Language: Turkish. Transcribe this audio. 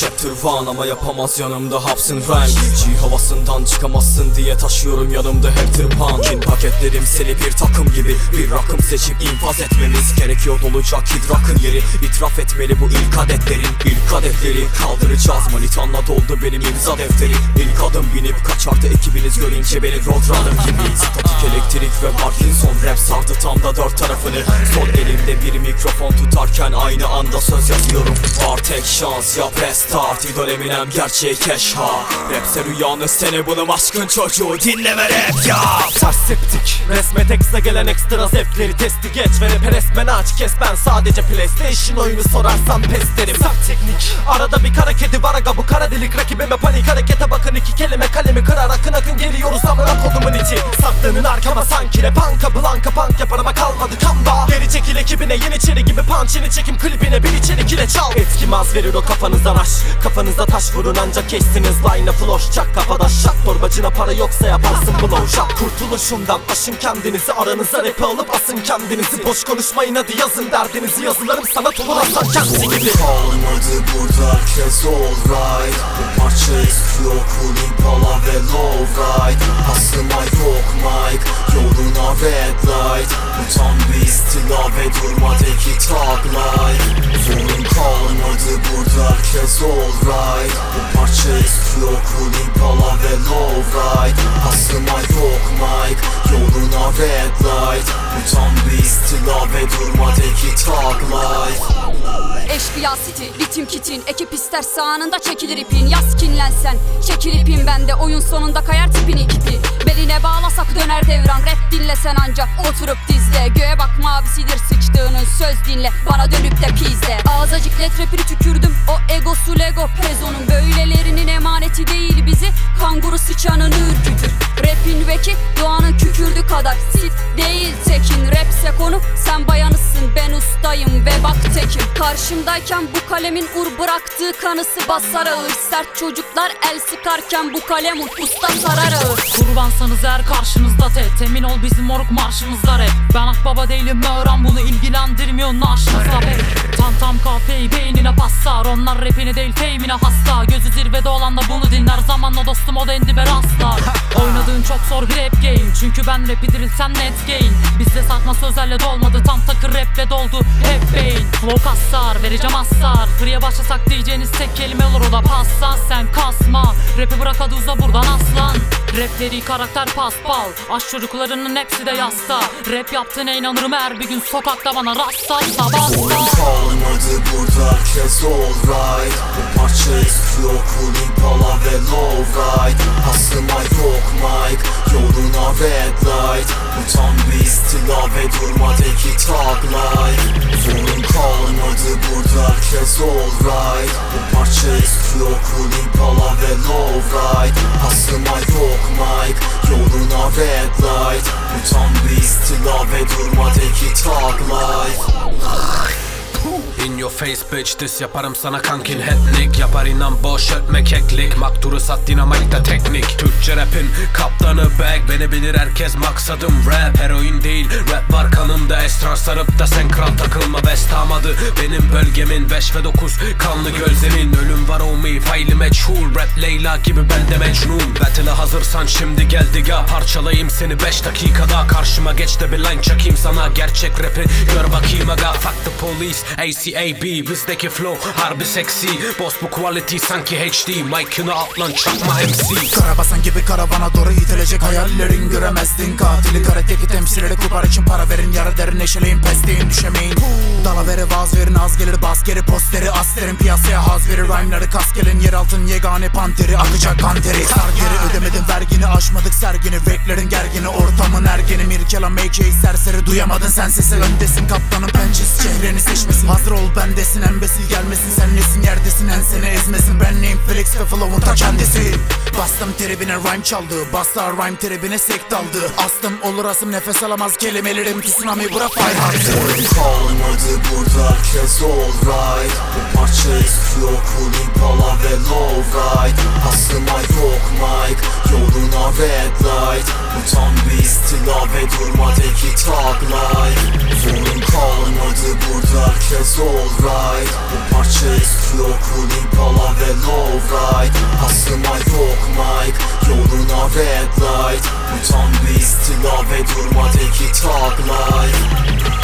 so one Ama yapamaz yanımda hapsın rank. G havasından çıkamazsın diye taşıyorum yanımda hep tırpan. Kin paketlerim seni bir takım gibi Bir rakım seçip infaz etmemiz gerekiyor. Dolacak idrakın yeri itiraf etmeli bu ilk adetlerin. İlk adetleri kaldıracağız Manitanla doldu benim imza defteri. İlk adım binip kaçardı ekibiniz görünce beni roadrunner gibi. Statik elektrik ve Parkinson rap sardı tam da dört tarafını. Sol elimde bir mikrofon tutarken aynı anda söz yazıyorum. Var tek şans ya restart İdol Eminem gerçeği keş ha Rapse rüyanı seni bunu aşkın çocuğu. Dinleme rap ya. Ters septik. Resme tekste gelen ekstra zevkleri testi geç Ve rap'e resmen aç. Kes ben sadece PlayStation oyunu sorarsan pes derim. Sert teknik. Arada bir kara kedi var aga bu kara delik. Rakibime panik. Harekete bakın iki kelime kalemi kırar. Akın akın geliyoruz amına kodumun içi. Saklanın arkama sanki rap. Anka blanka punk yapar ama kalmadı. kamba Geri çekil ekibine yeniçeri gibi punchini çekim klibine bir içerik ile çal. Etkimaz verir o kafanıza raş Kafanıza taş vurun ancak geçsiniz line floş Çak kafada şak. Torbacına para yoksa yaparsın blow job Kurtulun şundan aşın kendinizi aranıza rap'i alıp asın kendinizi. Boş konuşmayın hadi yazın derdinizi. Yazılarım sanat olur aslan kendisi gibi. Kalmadı burada herkes alright. Bu parça eskiyor Cool Impala ve Lowride Aslıma yok mic Yoluna red light tam bir istila ve durmadaki tag life. Zorun kalmadı burada herkes alright. Bu parça eskiyor Cool Impala ve Lowride Aslıma yok mic Yoluna red light. Bu tam bir istila ve durmadaki tag life. Eşkıya City, ritim kitin Ekip isterse anında çekilir ipin. Yaz kinlensen, çekil ipin bende. Oyun sonunda kayar tipin ipi. Beline bağlasak döner devran Rap dinlesen anca oturup dizle Göğe bak mavisidir sıçtığının. Söz dinle bana dönüp de pizle. Ağzacık let rapini tükürdüm. O egosu lego prezonun Böylelerinin emaneti değil bizi. Kanguru sıçanını ürkütür. Rapin veki doğanın kükürdü kadar. Sit değil tekin rapse konu. Sen bayanısın ben ustayım ve bak tekim Karşımdayken bu kalemin ur bıraktığı kanısı basar ağır. Sert çocuklar el sıkarken bu kalem usta sarar ağır. Kurbansanız eğer karşınızda tet Emin ol bizim moruk marşımızda rap. Ben akbaba değilim öğren bunu ilgilendirmiyor naaşınızla be. Tam tam kafeyi beynine passar Onlar rapini değil fame'ine hasta. Gözü zirvede olan da bunu dinler Zamanla dostum o da endibe rastlar Oynadığın çok zor bir rap game. Çünkü ben rapi dirilsem net gain. Bizde satma sözlerle dolmadı. Tam takır raple doldu. Hep beyin Flow kassar vereceğim assar Free'ye başlasak diyeceğiniz tek kelime olur. O da passa. Sen kasma Rapi bırak hadi uza buradan aslan. Rapleri karakter paspal Aş çocuklarının hepsi de yasta. Rap yaptığına inanırım eğer bir gün sokakta bana rastlarsa Sorun basta. Kalmadı burada herkes alright Bu parça eskiyor Cool Impala ve Lowride Aslıma yok mic Yoluna red light. Bu tam bir istila ve durmadaki tag life. Sorun kalmadı burada herkes alright Bu parça eskiyor Cool Impala ve Lowride Aslıma yok mic Yoluna red light. Bu tam bir istila ve durmadaki tag life. In your face bitch diss yaparım sana kankin hetnik. Yapar inan boş ötme keklik. Makturu sat dinamayta teknik. Türkçe rapin kaptanı bag. Beni bilir herkes maksadım rap. Heroin değil rap var kanımda Esrar sarıp da sen kral takılma Best amadı benim bölgemin 5 ve 9 kanlı gözlemin. Ölüm var o mi faili meçhul. Rap Leyla gibi ben de mecnun. Battle'a hazırsan şimdi gel diga. Parçalayayım seni 5 dakikada. Karşıma geç de bir line çakayım sana. Gerçek rapi gör bakayım aga. Fuck the police ACAB bizdeki flow harbi seksi. Boss bu quality sanki HD Mike'ını atlan çakma MC Karabasan gibi karavana doğru itilecek hayallerin göremezdin. Katili karateki temsilleri kupar için para verin. Yara derin neşeleyin pesleyin düşemeyin Dalavere vaz verin az gelir bas geri posteri Asterin piyasaya haz verir rhyme'ları kas gelin. Yer altın yegane panteri akacak kanteri. Sar geri ödemedin vergini aşmadık sergini. Beklerin gergini ortamın ergeni. Mirkelam AK'yi serseri duyamadın sen sesi Öndesin kaptanın pençesi. Çehreni seçmesin. Hazır ol bendesin embesil gelmesin. Sen nesin yerdesin en seni ezmesin. Ben neyim? Felix ve flow'un ta kendisi. Bastım tribine rhyme çaldı. Baslar rhyme tribine sekt aldı Astım olur asım nefes alamaz. Kelimelerim tsunami. Bura Sorun kalmadı burada herkes alright. Bu parça eskiyor Cool Impala ve Lowride Aslıma yok mic Yoluna red light. Bu tam bir istila ve durmadaki tag life. Sorun kalmadı burada herkes alright. Bu parça Chase Okul Impala ve Lowride Aslıma yok mic Yoluna red light. Bu tam bir istila ve durmadaki tag life